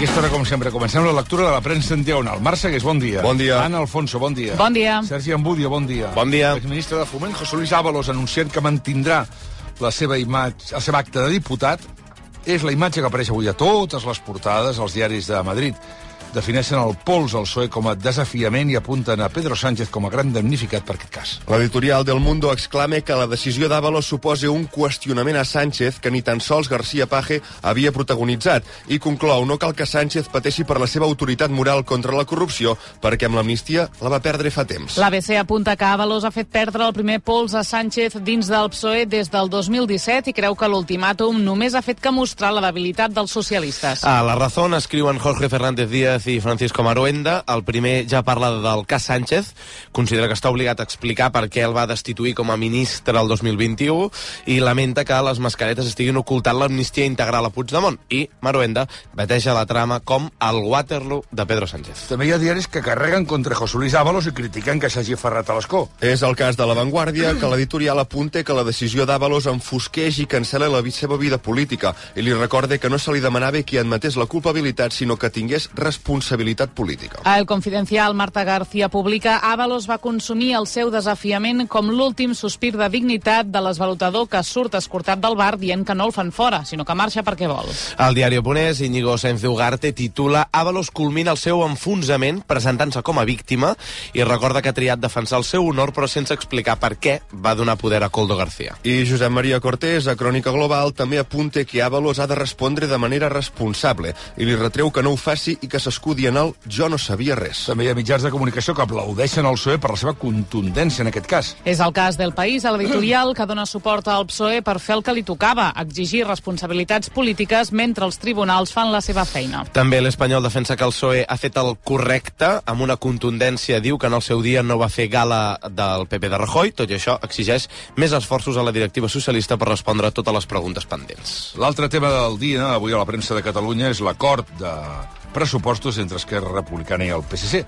aquesta hora, com sempre, comencem la lectura de la premsa en diagonal. Marc Segués, bon dia. Bon dia. Ana Alfonso, bon dia. Bon dia. Sergi Ambudio, bon dia. Bon dia. Exministre de Foment, José Luis Ábalos, anunciant que mantindrà la seva imatge, el seu acte de diputat. És la imatge que apareix avui a totes les portades als diaris de Madrid. Defineixen el pols al PSOE com a desafiament i apunten a Pedro Sánchez com a gran damnificat per aquest cas. L'editorial del Mundo exclama que la decisió d'Ábalos suposa un qüestionament a Sánchez que ni tan sols García Paje havia protagonitzat i conclou no cal que Sánchez pateixi per la seva autoritat moral contra la corrupció perquè amb l'amnistia la va perdre fa temps. L'ABC apunta que Ábalos ha fet perdre el primer pols a Sánchez dins del PSOE des del 2017 i creu que l'ultimàtum només ha fet que mostrar la debilitat dels socialistes. A La Razón escriuen Jorge Fernández Díaz i Francisco Maruenda. El primer ja parla del cas Sánchez, considera que està obligat a explicar per què el va destituir com a ministre el 2021 i lamenta que les mascaretes estiguin ocultant l'amnistia integral a Puigdemont. I Maruenda bateja la trama com el Waterloo de Pedro Sánchez. També hi ha diaris que carreguen contra José Luis Ábalos i critiquen que s'hagi aferrat a l'escó. És el cas de La Vanguardia que l'editorial apunta que la decisió d'Ábalos enfosqueix i cancela la seva vida política i li recorde que no se li demanava que admetés la culpabilitat sinó que tingués responsabilitat política. A El Confidencial, Marta García publica Ábalos va consumir el seu desafiament com l'últim sospir de dignitat de l'esvalutador que surt escortat del bar dient que no el fan fora, sinó que marxa perquè vol. El diari Oponés, Íñigo Sáenz de Ugarte, titula Ábalos culmina el seu enfonsament presentant-se com a víctima i recorda que ha triat defensar el seu honor però sense explicar per què va donar poder a Coldo García. I Josep Maria Cortés, a Crònica Global, també apunta que Ábalos ha de respondre de manera responsable i li retreu que no ho faci i que s'escudi en el jo no sabia res. També hi ha mitjans de comunicació que aplaudeixen el PSOE per la seva contundència en aquest cas. És el cas del País, a l'editorial, que dona suport al PSOE per fer el que li tocava, exigir responsabilitats polítiques mentre els tribunals fan la seva feina. També l'Espanyol defensa que el PSOE ha fet el correcte amb una contundència. Diu que en el seu dia no va fer gala del PP de Rajoy. Tot i això, exigeix més esforços a la directiva socialista per respondre a totes les preguntes pendents. L'altre tema del dia, avui a la premsa de Catalunya, és l'acord de pressupostos entre Esquerra Republicana i el PSC.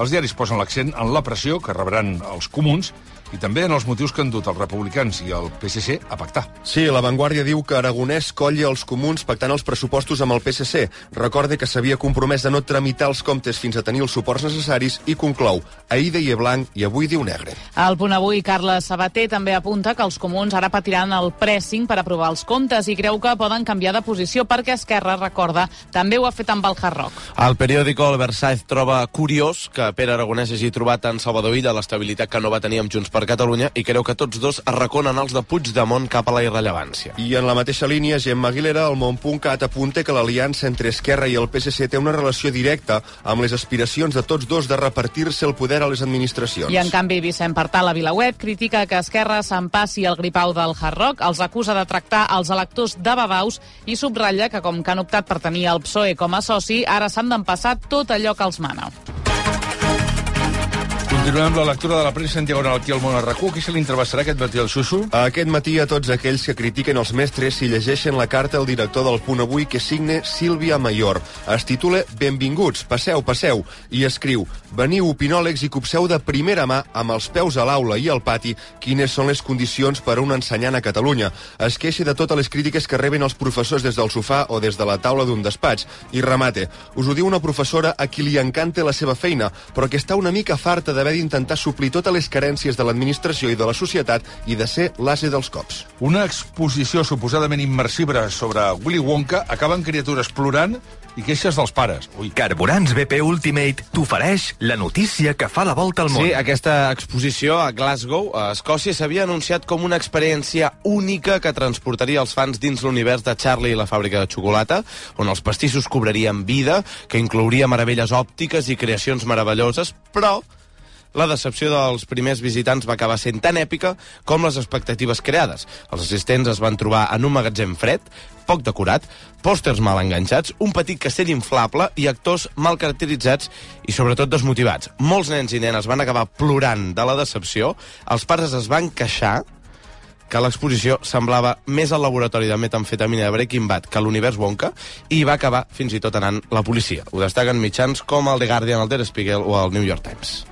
Els diaris posen l'accent en la pressió que rebran els comuns i també en els motius que han dut els republicans i el PSC a pactar. Sí, la Vanguardia diu que Aragonès colla els comuns pactant els pressupostos amb el PSC. Recorde que s'havia compromès de no tramitar els comptes fins a tenir els suports necessaris i conclou, ahir deia blanc i avui diu negre. Al punt avui, Carles Sabater també apunta que els comuns ara patiran el pressing per aprovar els comptes i creu que poden canviar de posició perquè Esquerra, recorda, també ho ha fet amb el Hard Rock. El periòdico El Versailles troba curiós que Pere Aragonès hagi trobat en Salvador Illa l'estabilitat que no va tenir amb Junts per Catalunya i creu que tots dos es reconen els de Puigdemont cap a la irrellevància. I en la mateixa línia, Gemma Aguilera, el Montpuntcat apunta que l'aliança entre Esquerra i el PSC té una relació directa amb les aspiracions de tots dos de repartir-se el poder a les administracions. I en canvi, Vicent Partal a Vilaweb critica que Esquerra s'empassi el gripau del Hard Rock, els acusa de tractar els electors de babaus i subratlla que com que han optat per tenir el PSOE com a soci, ara s'han d'empassar tot allò que els mana. Continuem amb la lectura de la premsa en diagonal aquí al món RAC1. Qui se l'intervessarà aquest matí al Xuxu? Aquest matí a tots aquells que critiquen els mestres si llegeixen la carta al director del Punt Avui que signe Sílvia Mayor. Es titula Benvinguts, passeu, passeu, i escriu Veniu opinòlegs i copseu de primera mà amb els peus a l'aula i al pati quines són les condicions per a un ensenyant a Catalunya. Es queixa de totes les crítiques que reben els professors des del sofà o des de la taula d'un despatx. I remate. Us ho diu una professora a qui li encanta la seva feina, però que està una mica farta d'haver d'intentar suplir totes les carències de l'administració i de la societat i de ser l'ase dels cops. Una exposició suposadament immersiva sobre Willy Wonka acaba en criatures plorant i queixes dels pares. Ui, Carburants BP Ultimate t'ofereix la notícia que fa la volta al món. Sí, aquesta exposició a Glasgow, a Escòcia, s'havia anunciat com una experiència única que transportaria els fans dins l'univers de Charlie i la fàbrica de xocolata, on els pastissos cobrarien vida, que inclouria meravelles òptiques i creacions meravelloses, però la decepció dels primers visitants va acabar sent tan èpica com les expectatives creades. Els assistents es van trobar en un magatzem fred, poc decorat, pòsters mal enganxats, un petit castell inflable i actors mal caracteritzats i sobretot desmotivats. Molts nens i nenes van acabar plorant de la decepció, els pares es van queixar que l'exposició semblava més al laboratori de metamfetamina de Breaking Bad que l'univers Wonka i va acabar fins i tot anant la policia. Ho destaquen mitjans com el The Guardian, el Der Spiegel o el New York Times.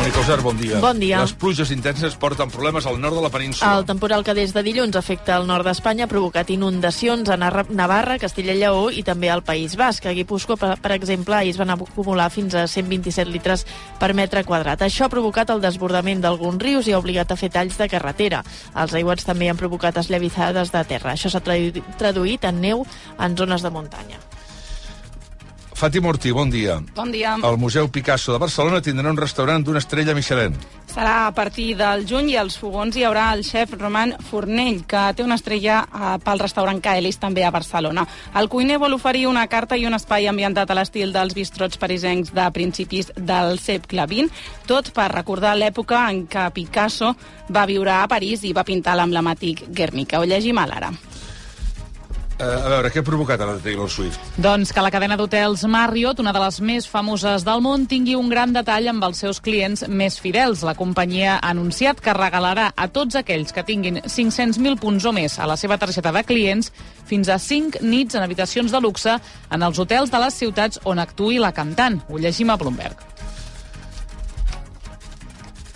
Mònica Osar, bon dia. Bon dia. Les pluges intenses porten problemes al nord de la península. El temporal que des de dilluns afecta el nord d'Espanya ha provocat inundacions a Navarra, Castilla i Lleó i també al País Basc. A Guipúscoa, per, per exemple, ahir es van acumular fins a 127 litres per metre quadrat. Això ha provocat el desbordament d'alguns rius i ha obligat a fer talls de carretera. Els aiguats també han provocat esllavissades de terra. Això s'ha tradu- traduït en neu en zones de muntanya. Fàtima Ortí, bon dia. Bon dia. El Museu Picasso de Barcelona tindrà un restaurant d'una estrella Michelin. Serà a partir del juny i als fogons hi haurà el xef Roman Fornell, que té una estrella eh, pel restaurant Caelis també a Barcelona. El cuiner vol oferir una carta i un espai ambientat a l'estil dels bistrots parisencs de principis del segle XX, tot per recordar l'època en què Picasso va viure a París i va pintar l'emblemàtic Guernica. Ho llegim a Eh, a veure, què ha provocat ara de Taylor Swift? Doncs que la cadena d'hotels Marriott, una de les més famoses del món, tingui un gran detall amb els seus clients més fidels. La companyia ha anunciat que regalarà a tots aquells que tinguin 500.000 punts o més a la seva targeta de clients fins a 5 nits en habitacions de luxe en els hotels de les ciutats on actui la cantant. Ho llegim a Bloomberg.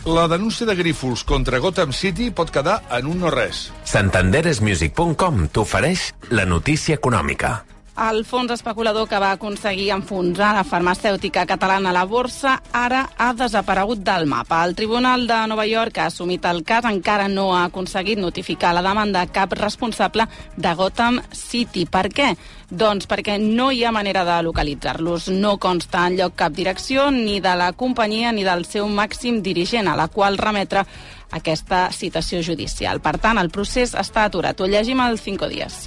La denúncia de Grífols contra Gotham City pot quedar en un no res. Santanderesmusic.com t'ofereix la notícia econòmica. El fons especulador que va aconseguir enfonsar la farmacèutica catalana a la borsa ara ha desaparegut del mapa. El Tribunal de Nova York ha assumit el cas, encara no ha aconseguit notificar la demanda a cap responsable de Gotham City. Per què? Doncs perquè no hi ha manera de localitzar-los. No consta en lloc cap direcció ni de la companyia ni del seu màxim dirigent, a la qual remetre aquesta citació judicial. Per tant, el procés està aturat. Ho llegim als 5 dies.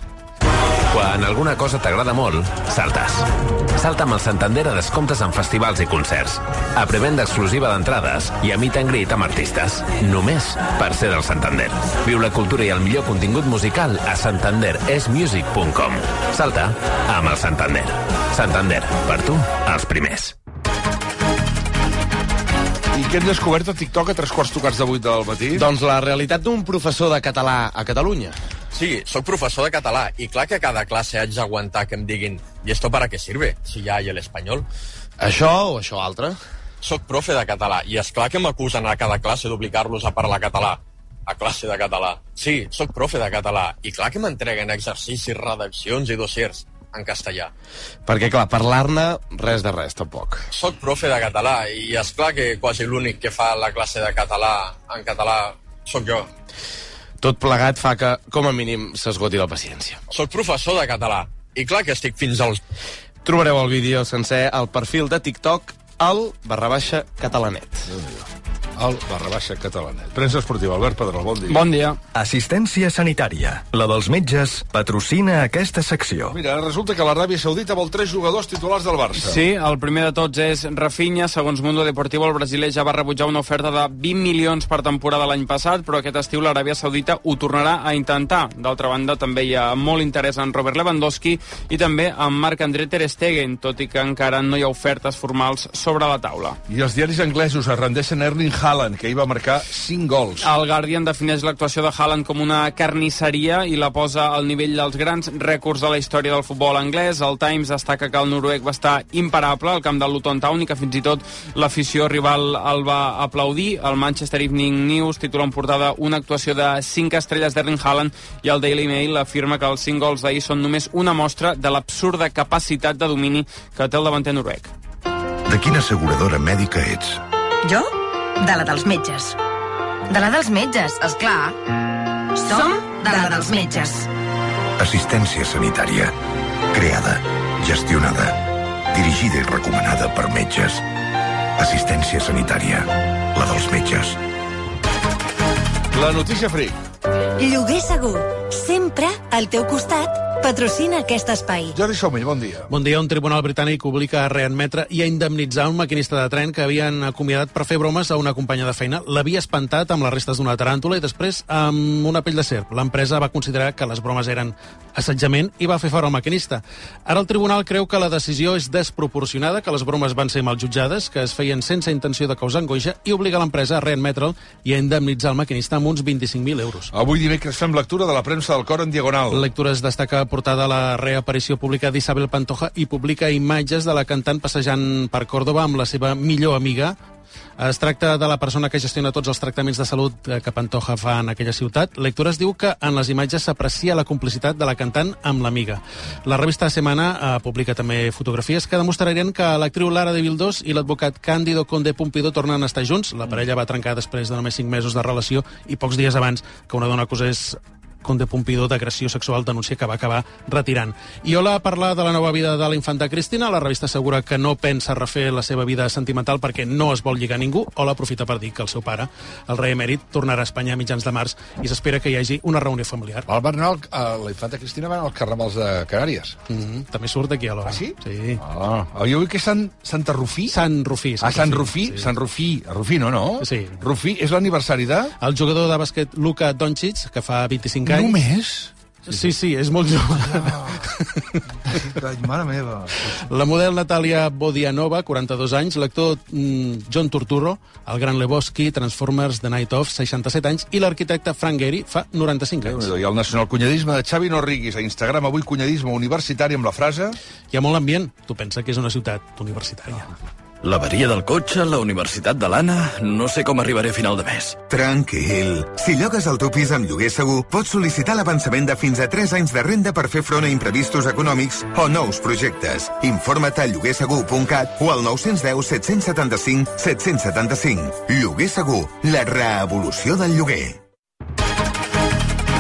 Quan alguna cosa t'agrada molt, saltes. Salta amb el Santander a descomptes en festivals i concerts. A prevenda exclusiva d'entrades i a meet and greet amb artistes. Només per ser del Santander. Viu la cultura i el millor contingut musical a santanderesmusic.com. Salta amb el Santander. Santander, per tu, els primers. I què hem descobert a TikTok a tres quarts tocats de vuit del matí? Doncs la realitat d'un professor de català a Catalunya. Sí, sóc professor de català i clar que a cada classe haig d'aguantar que em diguin ¿y esto para qué sirve? Si ya hay el español. Això o això altre? Soc profe de català i és clar que m'acusen a cada classe d'obligar-los a parlar català. A classe de català. Sí, sóc profe de català i clar que m'entreguen exercicis, redaccions i dossiers en castellà. Perquè, clar, parlar-ne, res de res, tampoc. Soc profe de català i és clar que quasi l'únic que fa la classe de català en català sóc jo. Tot plegat fa que, com a mínim, s'esgoti la paciència. Soc professor de català i clar que estic fins als... Trobareu el vídeo sencer al perfil de TikTok al barra baixa catalanet. El barra baixa catalanet. Premsa esportiva, Albert Pedrol, bon dia. Bon dia. Assistència sanitària. La dels metges patrocina aquesta secció. Mira, resulta que l'Aràbia Saudita vol tres jugadors titulars del Barça. Sí, el primer de tots és Rafinha. Segons Mundo Deportivo, el brasiler ja va rebutjar una oferta de 20 milions per temporada l'any passat, però aquest estiu l'Aràbia Saudita ho tornarà a intentar. D'altra banda, també hi ha molt interès en Robert Lewandowski i també en Marc-André Ter Stegen, tot i que encara no hi ha ofertes formals sobre la taula. I els diaris anglesos es rendeixen a Erling Haaland, que hi va marcar 5 gols. El Guardian defineix l'actuació de Haaland com una carnisseria i la posa al nivell dels grans rècords de la història del futbol anglès. El Times destaca que el noruec va estar imparable al camp del Luton Town i que fins i tot l'afició rival el va aplaudir. El Manchester Evening News titula en portada una actuació de 5 estrelles d'Erling Haaland i el Daily Mail afirma que els 5 gols d'ahir són només una mostra de l'absurda capacitat de domini que té el davanter noruec. De quina asseguradora mèdica ets? Jo? De la dels metges. De la dels metges, és clar. Som de la dels metges. Assistència sanitària. Creada, gestionada, dirigida i recomanada per metges. Assistència sanitària. La dels metges. La notícia fric. Lloguer segur. Sempre al teu costat patrocina aquest espai. Jordi Somell, bon dia. Bon dia. Un tribunal britànic obliga a readmetre i a indemnitzar un maquinista de tren que havien acomiadat per fer bromes a una companya de feina. L'havia espantat amb les restes d'una taràntula i després amb una pell de serp. L'empresa va considerar que les bromes eren assetjament i va fer fora el maquinista. Ara el tribunal creu que la decisió és desproporcionada, que les bromes van ser mal jutjades, que es feien sense intenció de causar angoixa i obliga l'empresa a readmetre'l i a indemnitzar el maquinista amb uns 25.000 euros. Avui dimecres fem lectura de la premsa del cor en diagonal. Lectures destaca portada la reaparició pública d'Isabel Pantoja i publica imatges de la cantant passejant per Còrdoba amb la seva millor amiga, es tracta de la persona que gestiona tots els tractaments de salut eh, que Pantoja fa en aquella ciutat. Lectures diu que en les imatges s'aprecia la complicitat de la cantant amb l'amiga. La revista Semana eh, publica també fotografies que demostrarien que l'actriu Lara de Vildós i l'advocat Cándido Conde Pompidou tornen a estar junts. La parella va trencar després de només 5 mesos de relació i pocs dies abans que una dona acusés Conde Pompidou d'agressió sexual denuncia que va acabar retirant. I Ola parla de la nova vida de la infanta Cristina. La revista assegura que no pensa refer la seva vida sentimental perquè no es vol lligar a ningú. Ola aprofita per dir que el seu pare, el rei emèrit, tornarà a Espanya a mitjans de març i s'espera que hi hagi una reunió familiar. El va anar, al- la infanta Cristina va anar als carnavals de Canàries. Mm -hmm. També surt d'aquí a l'hora. Ah, sí? Sí. Ah, jo vull que és Sant, Santa Rufí? Sant Rufí. Ah, Sant Rufí? Sí. Sant Rufí. Rufí, no, no? Sí. Rufí és l'aniversari de... El jugador de bàsquet Luka Doncic, que fa 25 anys... Només? Sí, sí, és molt jove. Mare meva. La model Natàlia Bodianova, 42 anys, l'actor mm, John Turturro, el gran Lebowski, Transformers, The Night Of, 67 anys, i l'arquitecte Frank Gehry fa 95 anys. I el nacional cunyadisme de Xavi Norriguis a Instagram, avui cunyadisme universitari amb la frase... Hi ha molt ambient. Tu pensa que és una ciutat universitària. L'averia del cotxe, la universitat de l'Anna... No sé com arribaré a final de mes. Tranquil. Si llogues el teu pis amb lloguer segur, pots sol·licitar l'avançament de fins a 3 anys de renda per fer front a imprevistos econòmics o nous projectes. Informa't a lloguersegur.cat o al 910 775 775. Lloguer segur, la revolució del lloguer.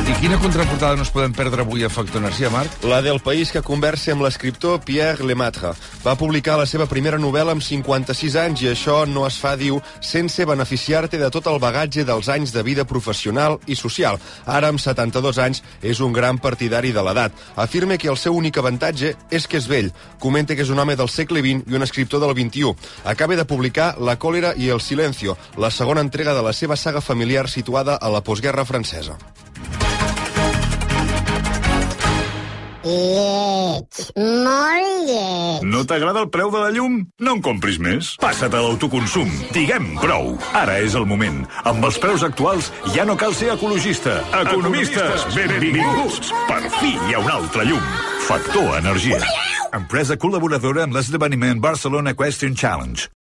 I quina contraportada no es podem perdre avui a Factor Energia, Marc? La del país que conversa amb l'escriptor Pierre Lemaitre. Va publicar la seva primera novel·la amb 56 anys i això no es fa, diu, sense beneficiar-te de tot el bagatge dels anys de vida professional i social. Ara, amb 72 anys, és un gran partidari de l'edat. Afirma que el seu únic avantatge és que és vell. Comenta que és un home del segle XX i un escriptor del XXI. Acaba de publicar La còlera i el silencio, la segona entrega de la seva saga familiar situada a la postguerra francesa. Lleig, molt lleig. No t'agrada el preu de la llum? No en compris més. Passa't a l'autoconsum. Diguem prou. Ara és el moment. Amb els preus actuals ja no cal ser ecologista. Economistes, benvinguts. Per fi hi ha un altre llum. Factor Energia. Empresa col·laboradora amb l'esdeveniment Barcelona Question Challenge.